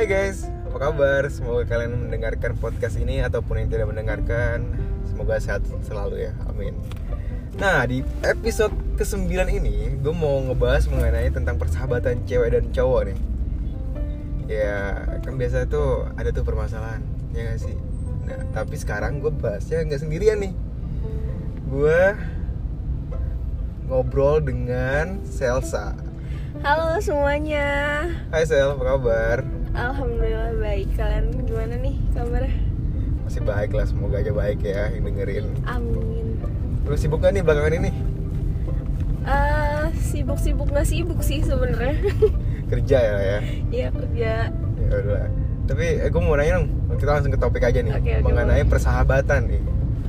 Hai guys, apa kabar? Semoga kalian mendengarkan podcast ini ataupun yang tidak mendengarkan. Semoga sehat selalu ya, amin. Nah, di episode ke-9 ini Gue mau ngebahas mengenai tentang persahabatan cewek dan cowok nih. Ya, kan biasa tuh ada tuh permasalahan Ya gak sih? Nah, tapi sekarang gue bahasnya nggak sendirian nih. Gue ngobrol dengan Selsa Halo semuanya. Hai Sel, apa kabar? Alhamdulillah baik. Kalian gimana nih kabarnya? Masih baik lah, semoga aja baik ya yang dengerin Amin. Lu sibuk gak nih belakangan ini? Eh sibuk-sibuk nggak sibuk sih sebenarnya. Kerja ya ya? Iya kerja. Ya udah Tapi eh, gue mau nanya dong, kita langsung ke topik aja nih oke, Mengenai boleh. persahabatan nih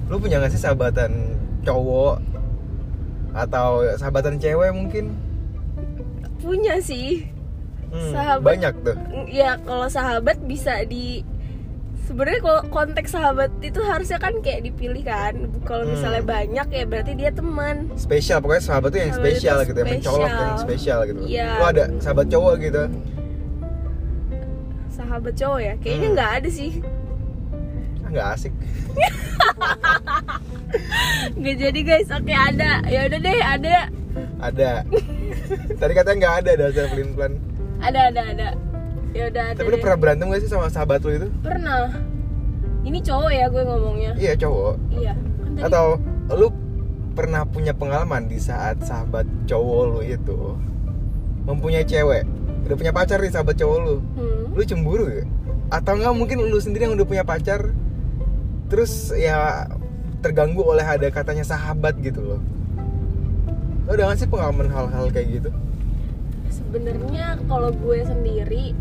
Lu punya gak sih sahabatan cowok? Atau sahabatan cewek mungkin? Punya sih. Hmm, Sahabat. Banyak tuh Ya kalau sahabat bisa di sebenarnya kalau konteks sahabat itu harusnya kan kayak dipilih kan. Kalau Hmm. misalnya banyak ya berarti dia teman. Spesial, pokoknya sahabat tuh yang Sahabat itu spesial gitu ya Mencolok spesial. yang spesial gitu Iya. Lu ada sahabat cowok gitu? Sahabat cowok ya. Kayaknya Hmm. nggak ada sih. Ah, Nggak asik Nggak jadi guys. Oke ada. Ya udah deh ada. Ada Tadi katanya nggak ada dasar pelin-pelan Ada ada ada. Ya udah ada. Tapi lu pernah berantem gak sih sama sahabat lu itu? Pernah. Ini cowok ya gue ngomongnya. Iya cowok Iya. Kan tadi- Atau lu pernah punya pengalaman di saat sahabat cowok lu itu mempunyai cewek udah punya pacar nih sahabat cowok lu Hmm. lu cemburu ya atau enggak mungkin lu sendiri yang udah punya pacar terus ya terganggu oleh ada katanya sahabat gitu loh lo udah gak sih pengalaman hal-hal kayak gitu Sebenarnya kalau gue sendiri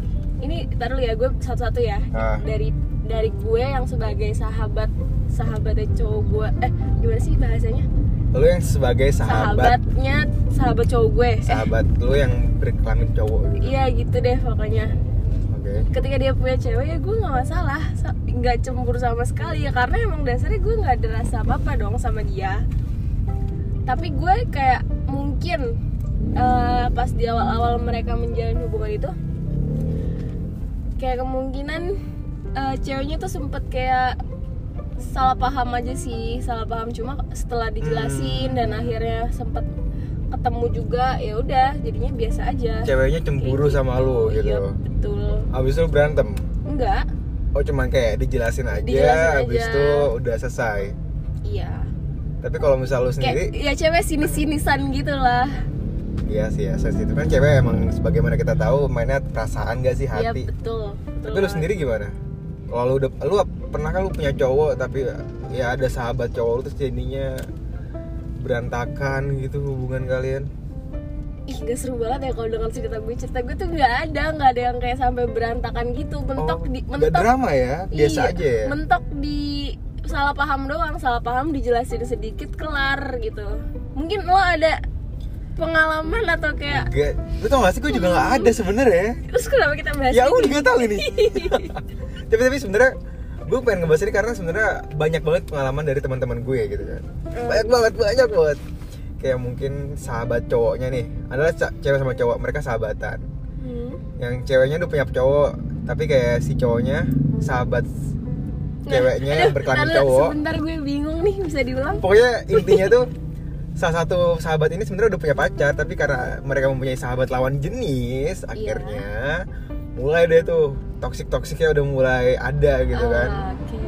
ini taruh ya gue satu-satu ya. Ah. Dari dari gue yang sebagai sahabat sahabatnya cowok gue eh gimana sih bahasanya? lu yang sebagai sahabat Sahabatnya sahabat cowok gue. Eh, sahabat lu yang berkelamin cowok gitu iya gitu deh pokoknya. Ketika dia punya cewek ya gue nggak masalah, Sa- nggak cemburu sama sekali ya karena emang dasarnya gue nggak ada rasa apa apa dong sama dia. Tapi gue kayak mungkin eh, pas di awal-awal mereka menjalin hubungan itu, kayak kemungkinan eh, ceweknya tuh sempet kayak salah paham aja sih, salah paham cuma setelah dijelasin Hmm. dan akhirnya sempet ketemu juga ya udah jadinya biasa aja. ceweknya cemburu Kayak sama lu gitu Iya, betul. abis itu berantem Enggak. Oh cuman kayak dijelasin aja, Dijelasin habis aja. itu udah selesai. Iya. Tapi kalau misal lu Kayak sendiri, ya cewek sinis-sinisan gitu lah. iya sih ya sensitif kan cewek emang sebagaimana kita tahu mainnya perasaan gak sih Iya hati. betul. betul tapi lu banget. sendiri gimana? Kalau lu udah, lu pernah kan lu punya cowok tapi ya ada sahabat cowok lu terus jadinya berantakan gitu hubungan kalian. Ih gak seru banget ya kalau dengan cerita gue Cerita gue tuh gak ada Gak ada yang kayak sampai berantakan gitu Mentok oh, di nggak mentok, drama ya, biasa Iya, aja ya. Mentok di salah paham doang Salah paham dijelasin sedikit kelar gitu. Mungkin lo ada pengalaman atau kayak Gak, lu tau gak sih gue juga gak ada sebenarnya. Terus kenapa kita bahas ya udah gak tahu ini. Tapi tapi sebenarnya gue pengen ngebahas ini karena sebenarnya banyak banget pengalaman dari teman-teman gue gitu kan. Hmm. banyak banget banyak banget. Kayak mungkin sahabat cowoknya nih adalah cewek sama cowok mereka sahabatan. Hmm. yang ceweknya udah punya cowok tapi kayak si cowoknya sahabat ceweknya yang berkelamin cowok. Sebentar gue bingung nih Bisa diulang? Pokoknya intinya tuh salah satu sahabat ini sebenarnya udah punya pacar tapi karena mereka mempunyai sahabat lawan jenis Iya. akhirnya mulai deh tuh toksik toksiknya udah mulai ada gitu kan. Ah, Oke.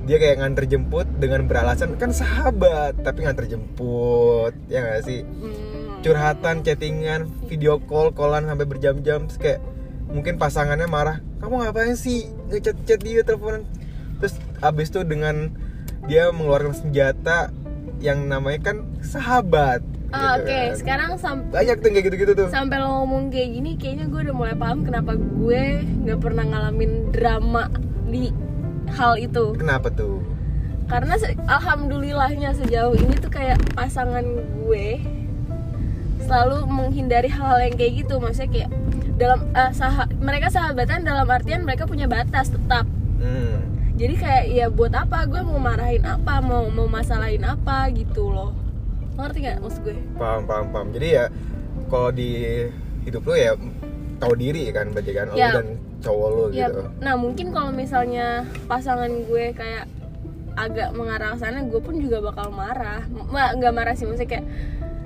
Dia kayak nganter jemput dengan beralasan kan sahabat tapi nganter jemput ya gak sih? Hmm. curhatan chattingan video call callan sampai berjam-jam kayak mungkin pasangannya marah kamu ngapain sih ngechat chat dia teleponan terus abis itu dengan dia mengeluarkan senjata yang namanya kan sahabat Ah, gitu Oke, kan. sekarang sam- banyak tuh kayak gitu-gitu tuh sampai lo ngomong kayak gini, kayaknya gue udah mulai paham kenapa gue nggak pernah ngalamin drama di hal itu. kenapa tuh Karena se- alhamdulillahnya sejauh ini tuh kayak pasangan gue selalu menghindari hal-hal yang kayak gitu. Maksudnya kayak dalam eh, saha- mereka sahabatan dalam artian mereka punya batas tetap. hmm. Jadi kayak ya buat apa? Gue mau marahin apa, mau mau masalahin apa? Gitu loh. Lo ngerti gak maksud gue? paham paham paham. Jadi ya kalau di hidup lu ya tahu diri kan berarti kan Ya. dan cowok lo ya gitu. nah mungkin kalau misalnya pasangan gue kayak agak mengarah ke sana gue pun juga bakal marah. Ma, nggak marah sih maksudnya kayak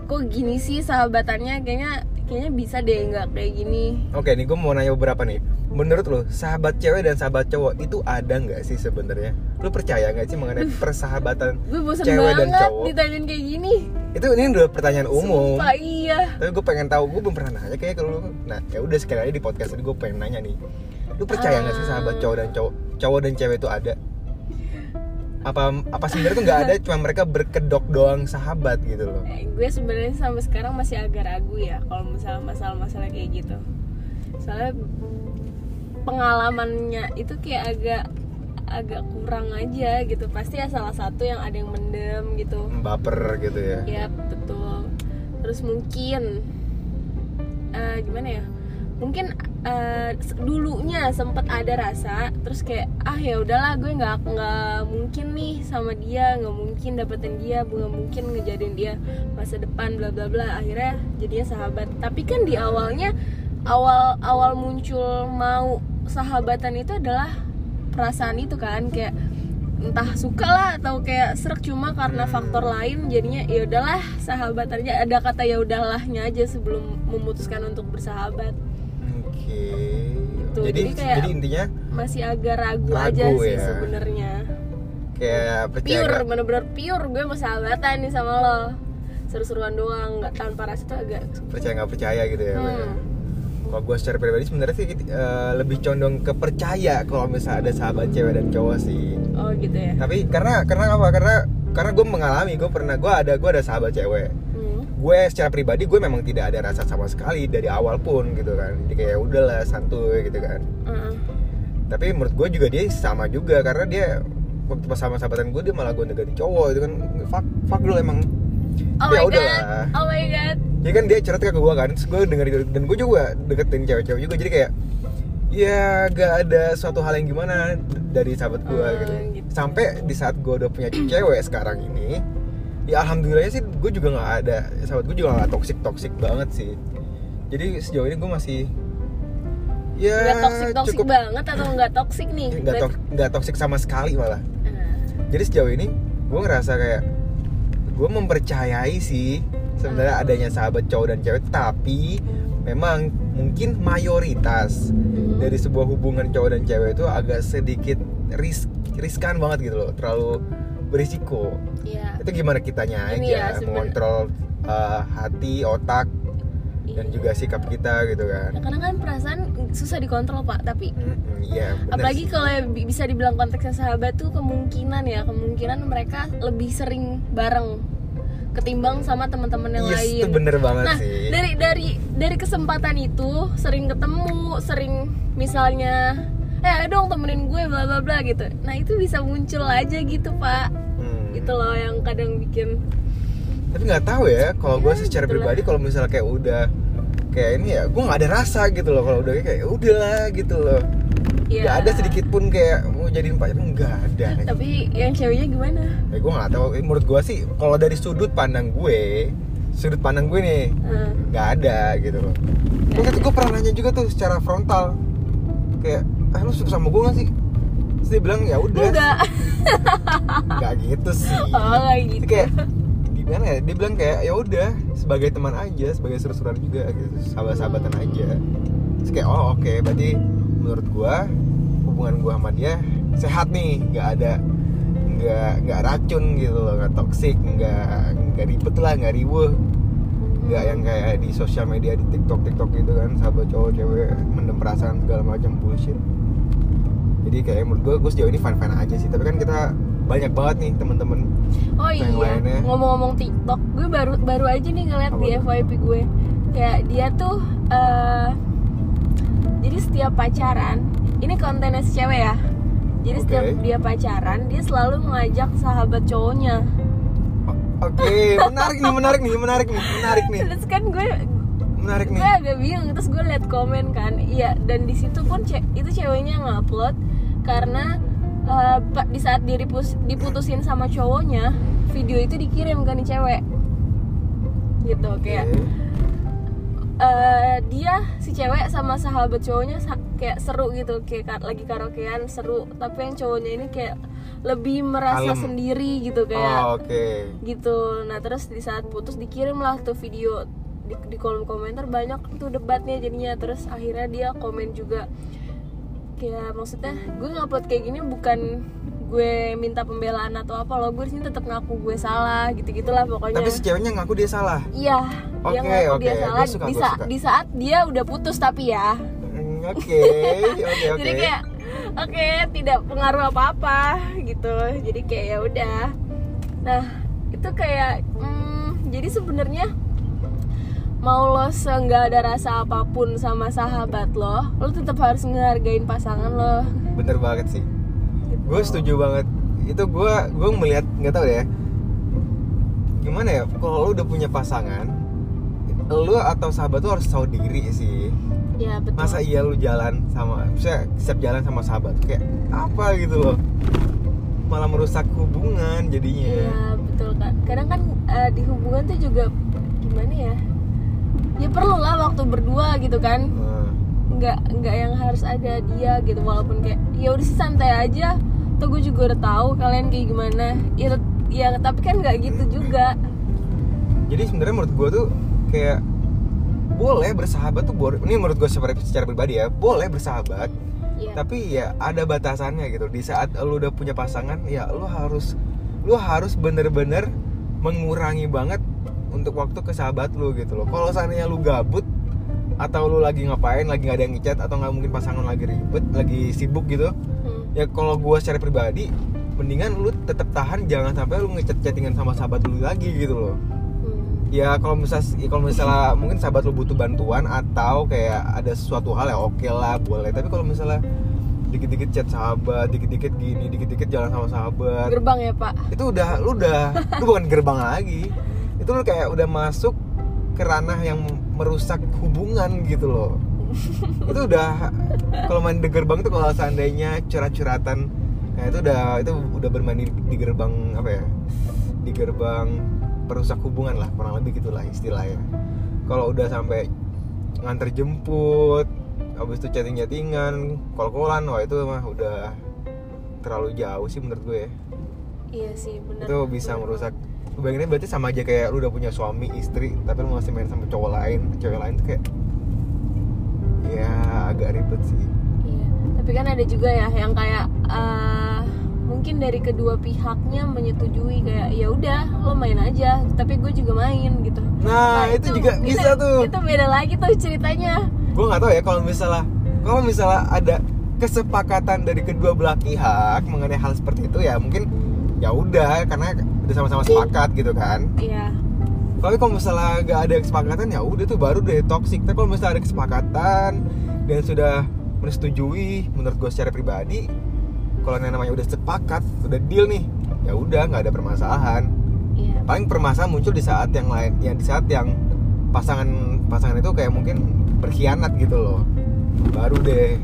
kok gini sih sahabatannya? Kayaknya kayaknya bisa deh nggak kayak gini. Oke nih gue mau nanya beberapa nih. Menurut lo sahabat cewek dan sahabat cowok itu ada nggak sih sebenarnya? Lo percaya nggak sih mengenai persahabatan gue bosen cewek dan banget cowok? ditanyain kayak gini. Itu ini udah pertanyaan umum. Sumpah iya. Tapi gue pengen tahu, gue belum pernah nanya kayak kalau Nah ya udah sekali aja di podcast ini gue pengen nanya nih. Lu percaya nggak sih sahabat cowok dan cowok Cowok dan cewek itu ada? Apa apa sebenarnya tuh nggak ada cuma mereka berkedok doang sahabat gitu loh. Eh, gue sebenarnya sampai sekarang masih agak ragu ya kalau misalnya masalah-masalah kayak gitu. Soalnya pengalamannya itu kayak agak agak kurang aja gitu. Pasti ya salah satu yang ada yang mendem gitu. Baper gitu ya. Ya betul. Terus mungkin eh, gimana ya mungkin s- dulunya sempet ada rasa terus kayak ah ya udahlah gue nggak nggak mungkin nih sama dia nggak mungkin dapetin dia nggak mungkin ngejadiin dia masa depan bla bla bla. Akhirnya jadinya sahabat. Tapi kan di awalnya awal awal muncul mau sahabatan itu adalah perasaan itu kan kayak entah suka lah atau kayak serak cuma karena faktor lain jadinya ya udahlah sahabatan aja ada kata ya udahlah-nya aja sebelum memutuskan untuk bersahabat Gitu, jadi, jadi kayak- jadi intinya masih agak ragu, Ragu aja sih ya. sebenarnya kayak percaya pure bener-bener pure gue mau sahabatan nih sama lo seru-seruan doang nggak tanpa rasa itu agak percaya nggak percaya gitu ya hmm. Kalau gue secara pribadi sebenarnya sih eh, lebih condong ke percaya kalau misalnya ada sahabat cewek dan cowok sih. oh gitu ya Tapi karena karena apa? Karena karena gue mengalami, gue pernah gue ada gue ada sahabat cewek. Gue secara pribadi gue memang tidak ada rasa sama sekali dari awal pun gitu kan. Jadi kayak udahlah santuy gitu kan. uh-uh. Tapi menurut gue juga dia sama juga karena dia waktu pas sama sahabatan gue dia malah gue deketin cowok itu kan fuck fuck lu emang. oh Ya my god udahlah. oh my god ya kan dia cerita ke gue kan terus gue denger dan gue juga deketin cewek-cewek juga jadi kayak ya gak ada suatu hal yang gimana dari sahabat gue Hmm, gitu. gitu. sampai di saat gue udah punya cewek sekarang ini ya alhamdulillahnya sih gue juga nggak ada. Sahabat gue juga nggak toksik toksik banget sih. Jadi sejauh ini gue masih ya nggak toksik toksik cukup banget atau nggak toksik nih? Nggak tok- nggak toksik sama sekali malah. Ah. jadi sejauh ini gue ngerasa kayak gue mempercayai sih sebenarnya adanya sahabat cowok dan cewek tapi memang mungkin mayoritas Hmm. dari sebuah hubungan cowok dan cewek itu agak sedikit ris riskan banget gitu loh. Terlalu berisiko. Iya. itu gimana kitanya ya, aja seben- mengontrol uh, hati otak dan Iya. juga sikap kita gitu kan. Ya, karena kan perasaan susah dikontrol pak tapi Mm-mm, iya bener apalagi kalau bisa dibilang konteksnya sahabat tuh kemungkinan ya kemungkinan mereka lebih sering bareng ketimbang sama teman-teman yang yes lain. itu bener banget nah sih. dari dari dari kesempatan itu sering ketemu sering misalnya eh dong temenin gue bla bla bla gitu. Nah itu bisa muncul aja gitu pak. Hmm. itu loh yang kadang bikin tapi nggak tahu ya kalau gue Ya, secara gitu pribadi kalau misalnya kayak udah kayak ini ya gue nggak ada rasa gitu loh kalau udah kayak "Ya udahlah gitu loh. Ya nggak ada sedikit pun kayak mau jadiin pacar nggak ada. Tapi yang ceweknya gimana? Ya gue nggak tahu. Menurut gue sih kalau dari sudut pandang gue sudut pandang gue nih Eh, nggak ada gitu loh. Gue pernah nanya juga tuh secara frontal. Kayak ah lu suka sama gue gak sih? Terus dia bilang ya udah. Enggak nggak gitu sih. Oh Itu gitu. Kayak gimana ya? Dia bilang kayak ya udah sebagai teman aja sebagai seru-seruan juga gitu. Sahabat-sahabatan aja. Terus kayak oh oke. Berarti menurut gua hubungan gua sama dia sehat nih. Nggak ada nggak nggak racun gitu loh. Nggak toksik nggak nggak ribet lah nggak riweh nggak yang kayak di sosial media di tiktok tiktok gitu kan sahabat cowok cewek mendem perasaan segala macam bullshit jadi kayak menurut gue gue sejauh ini fine fine aja sih tapi kan kita banyak banget nih temen-temen Oh iya, lainnya. ngomong-ngomong TikTok, gue baru baru aja nih ngeliat di Apa? FYP gue, kayak dia tuh, eh jadi setiap pacaran, ini kontennya si cewek ya, jadi Oke. setiap dia pacaran, dia selalu mengajak sahabat cowoknya. Oke, menarik nih, menarik nih, menarik nih, menarik nih, Terus kan gue menarik nih. gue agak bingung, terus gue liat komen kan, iya dan di situ pun ce- itu ceweknya ngupload karena eh, pa- di saat dipus- diputusin sama cowoknya, video itu dikirim kan nih cewek, gitu kayak. Oke. eh, dia si cewek sama sahabat cowoknya sa- kayak seru gitu kayak ka- lagi karaokean seru. Tapi yang cowoknya ini kayak lebih merasa Kalem. sendiri gitu kayak oh oke. gitu. Nah terus di saat putus dikirim lah tuh video di, di kolom komentar banyak tuh debatnya jadinya. Terus akhirnya dia komen juga. Kayak maksudnya gue ngupload kayak gini bukan gue minta pembelaan atau apa loh gue sini tetap ngaku gue salah gitu gitulah pokoknya. Tapi si ceweknya ngaku dia salah? Iya dia Oke, ngaku dia oke. salah. suka, di, sa- suka. di saat dia udah putus tapi ya oke oke oke. jadi kayak oke tidak pengaruh apa apa gitu. Jadi kayak ya udah. Nah itu kayak hmm, jadi sebenarnya mau lo nggak ada rasa apa pun sama sahabat lo lo tetap harus ngehargain pasangan lo. Bener banget sih. Gitu. gue setuju banget. Itu gue gue melihat nggak tahu ya. Gimana ya kalau lu udah punya pasangan lu atau sahabat tuh harus tahu diri sih ya betul masa iya lu jalan sama saya setiap jalan sama sahabat kayak apa gitu loh malah merusak hubungan jadinya Iya betul kan. Kadang kan eh, di hubungan tuh juga gimana ya? Ya perlu lah waktu berdua gitu kan. Nah, Nggak nggak yang harus ada dia gitu walaupun kayak ya udah sih santai aja. Tuh gue juga udah tahu kalian kayak gimana. Ya, ya tapi kan nggak gitu juga. jadi sebenarnya menurut gue tuh kayak boleh bersahabat tuh boleh ini menurut gue secara, secara pribadi ya boleh bersahabat Iya. tapi ya ada batasannya gitu di saat lu udah punya pasangan ya lu harus lu harus bener-bener mengurangi banget untuk waktu ke sahabat lu gitu loh kalau seandainya lu gabut atau lu lagi ngapain lagi nggak ada yang ngechat atau nggak mungkin pasangan lagi ribet lagi sibuk gitu Hmm. ya kalau gua secara pribadi mendingan lu tetap tahan jangan sampai lu ngechat chattingan sama sahabat lu lagi gitu loh. Ya kalau misal ya kalau misalnya mungkin sahabat lu butuh bantuan atau kayak ada sesuatu hal ya oke lah boleh. Tapi kalau misalnya dikit-dikit chat sahabat dikit-dikit gini dikit-dikit jalan sama sahabat. Gerbang ya pak. itu udah lu udah lu bukan gerbang lagi. Itu lu kayak udah masuk ke ranah yang merusak hubungan gitu loh. Itu udah kalau main di gerbang itu kalau seandainya curhat-curhatan nah itu udah itu udah bermain di, di gerbang apa ya? Di gerbang perusak hubungan lah kurang lebih gitulah istilahnya kalau udah sampai nganter jemput habis itu chatting chattingan kol kolan wah itu mah udah terlalu jauh sih menurut gue ya Iya sih benar. itu bisa merusak bayanginnya berarti sama aja kayak lu udah punya suami istri tapi lu masih main sama cowok lain cewek lain tuh kayak ya agak ribet sih Iya. Tapi kan ada juga ya yang kayak eh, mungkin dari kedua pihaknya menyetujui kayak ya udah lo main aja, tapi gue juga main gitu. nah, itu, juga bisa itu, tuh Itu beda lagi tuh ceritanya. gue nggak tahu ya kalau misalnya kalau misalnya ada kesepakatan dari kedua belah pihak mengenai hal seperti itu ya mungkin ya udah karena udah sama-sama sepakat gitu kan Iya. tapi kalau misalnya gak ada kesepakatan ya udah tuh baru deh toxic tapi kalau misalnya ada kesepakatan dan sudah menyetujui menurut gue secara pribadi kalau yang namanya udah sepakat udah deal nih ya udah nggak ada permasalahan Iya. paling permasalahan muncul di saat yang lain yang di saat yang pasangan pasangan itu kayak mungkin berkhianat gitu loh baru deh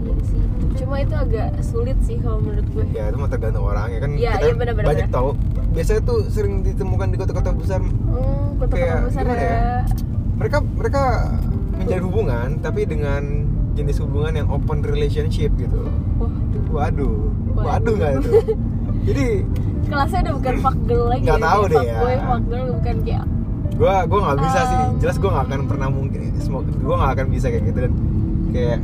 Iya sih. Cuma itu agak sulit sih kalau menurut gue. ya itu mah tergantung orang ya kan Iya, kita iya, benar-benar, banyak benar. tahu biasanya tuh sering ditemukan di kota-kota besar Hmm, kota-kota Kayak besar ya? ada. mereka mereka menjalin hubungan tapi dengan jenis hubungan yang open relationship gitu Waduh. Waduh. Waduh. Nggak itu? Jadi Kelasnya udah bukan fuck girl lagi. Nggak ya. tahu Kayak deh ya. boy, fuck girl bukan kayak gua gua nggak bisa sih. Um. jelas gua nggak akan pernah mungkin semoga gua nggak akan bisa kayak gitu. Dan kayak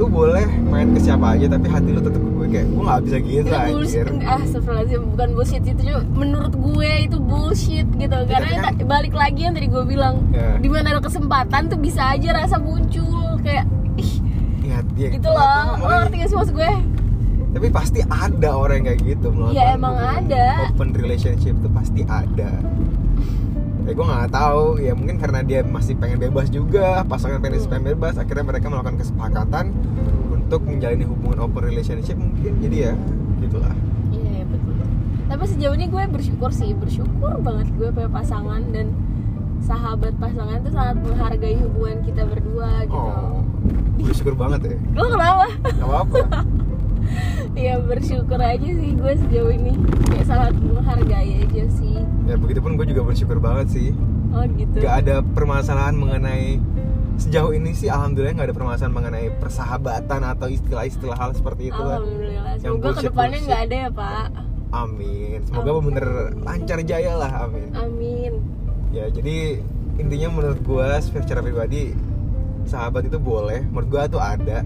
lu boleh main ke siapa aja tapi hati lu tetap gue. Kayak gua nggak bisa gitu itu bullshit. Anjir ah astagfirullahaladzim. Bukan bullshit itu juga menurut gue itu bullshit gitu. Karena tapi kan- balik lagi yang tadi gue bilang. Ya. di mana ada kesempatan tuh bisa aja rasa muncul kayak ih ya, ya, gitu loh. lo ngerti gak sih maksud gue tapi pasti ada orang yang kayak gitu melakukan Iya, emang ada. open relationship tuh pasti ada. Ya gue nggak tahu. Ya mungkin karena dia masih pengen bebas juga pasangan pengen, Hmm. pengen bebas akhirnya mereka melakukan kesepakatan untuk menjalani hubungan open relationship mungkin. Jadi ya gitulah. Iya iya, betul. Tapi sejauh ini gue bersyukur sih bersyukur banget gue punya pasangan dan sahabat pasangan tuh sangat menghargai hubungan kita berdua gitu. Oh bersyukur banget ya. Lo kenapa? Gak apa-apa ya bersyukur aja sih gue sejauh ini. Kayak sangat menghargai aja sih. Ya begitupun gue juga bersyukur banget sih. Oh gitu. Gak ada permasalahan mengenai sejauh ini sih alhamdulillah nggak ada permasalahan mengenai persahabatan atau istilah-istilah hal seperti itu Alhamdulillah. Yang Semoga ke depannya nggak ada ya Pak. amin. Semoga Amin. bener lancar jaya lah amin. Amin. ya jadi intinya menurut gua secara pribadi sahabat itu boleh. Menurut gua tuh ada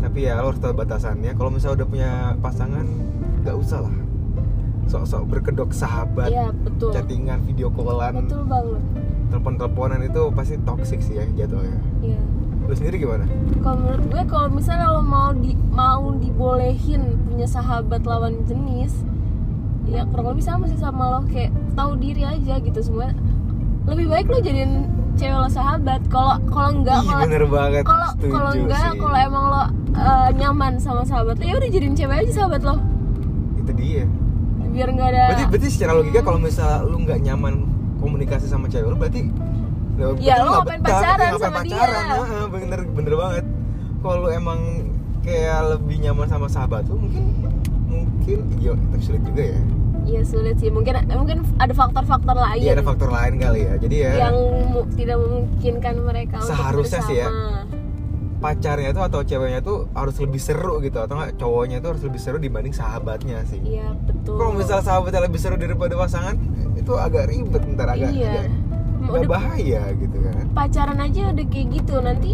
tapi ya lo harus tahu batasannya kalau misalnya udah punya pasangan nggak usah lah sok-sok berkedok sahabat Iya betul. chattingan video callan Betul banget. telepon teleponan itu pasti toxic sih ya jatuhnya Iya. lu sendiri gimana Kalau menurut gue kalau misalnya lo mau di mau dibolehin punya sahabat lawan jenis, ya kurang lebih sama sih sama lo kayak tahu diri aja gitu semua. Lebih baik lo jadiin cewek lo sahabat. Kalau kalau enggak kalau bener banget kalau kalau enggak kalau emang lo eh, nyaman sama sahabat lo ya udah jadiin cewek aja sahabat lo. Itu dia. Biar nggak ada berarti berarti secara logika kalau misalnya lu nggak nyaman komunikasi sama cewek lu berarti Ya, lu nggak ngapain betah, pacaran ngapain sama dia? pacaran, Heeh, bener bener banget. Kalau emang kayak lebih nyaman sama sahabat lu mungkin mungkin iya tapi sulit juga ya Iya sulit sih. Mungkin mungkin ada faktor-faktor lain iya ada faktor lain kali ya. Jadi ya yang mu- tidak memungkinkan mereka Seharusnya untuk sih ya. pacarnya tuh atau ceweknya tuh harus lebih seru gitu atau nggak? Cowoknya tuh harus lebih seru dibanding sahabatnya sih. Iya betul. kalau misalnya sahabatnya lebih seru daripada pasangan itu agak ribet ntar agak iya. agak Udah bahaya gitu kan. Pacaran aja udah kayak gitu. Nanti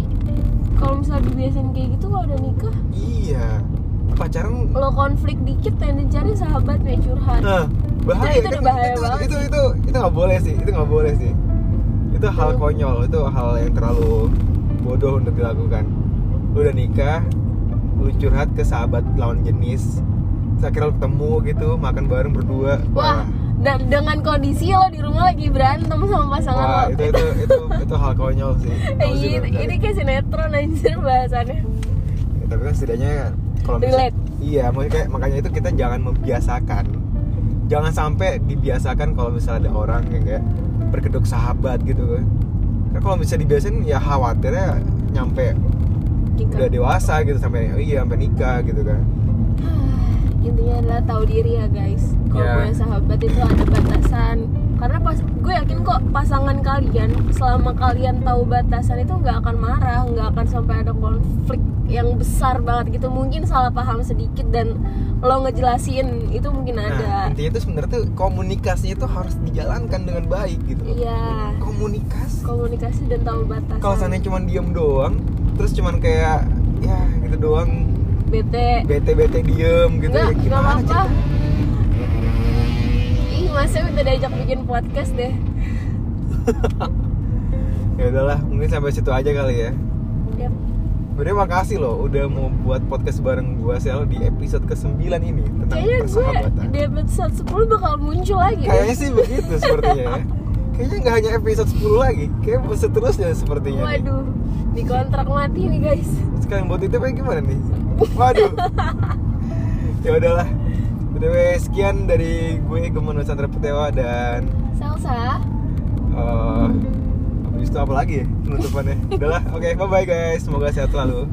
kalau misalnya dibiasain kayak gitu kalau udah nikah? Iya pacaran lo konflik dikit yang dicari sahabatnya curhat. nah bahaya Itu- itu udah bahaya itu, banget itu itu itu nggak boleh sih itu nggak boleh sih. Itu hal Betul. konyol itu hal yang terlalu bodoh untuk dilakukan. Lu udah nikah lu curhat ke sahabat lawan jenis. Akhirnya lu ketemu gitu makan bareng berdua. Wah, dan dengan kondisi lo di rumah lagi berantem sama pasangan Wah, lo. itu itu itu itu hal konyol sih. Sih, ini, ini kayak sinetron anjir bahasannya. Ya, tapi kan setidaknya kalau Relate. iya makanya kayak makanya itu kita jangan membiasakan jangan sampai dibiasakan kalau misalnya ada orang yang kayak berkedok sahabat gitu kan kalau bisa dibiasain ya khawatirnya nyampe Nikah. udah dewasa gitu sampai oh iya sampai nikah gitu kan intinya adalah tahu diri ya guys kalau Ya. punya sahabat itu ada batasan karena pas gue yakin kok pasangan kalian selama kalian tahu batasan itu nggak akan marah nggak akan sampai ada konflik yang besar banget gitu. Mungkin salah paham sedikit dan lo ngejelasin itu mungkin nah ada. intinya itu sebenarnya tuh komunikasinya itu harus dijalankan dengan baik gitu iya. Komunikasi. Komunikasi dan tahu batasan. Kalau seandainya cuma diem doang terus cuman kayak ya gitu doang. Bete. Bete bete diem gitu nggak ya nggak gimana apa-apa. cerita? ih masnya udah diajak bikin podcast deh ya udahlah mungkin sampai situ aja kali ya Yap. Sebenernya makasih loh udah mau buat podcast bareng gua Sel di episode ke-9 ini tentang kayaknya gue persahabatan. di episode 10 bakal muncul lagi. Kayaknya sih begitu sepertinya ya. Kayaknya nggak hanya episode 10 lagi, kayak seterusnya sepertinya. nih. Waduh, di kontrak mati nih guys. Sekarang buat itu gimana nih? Waduh. ya udahlah. BTW sekian dari gue Gemen Nusantara Petewa dan Salsa. habis itu apa lagi ya penutupannya? udahlah, oke bye bye guys, semoga sehat selalu.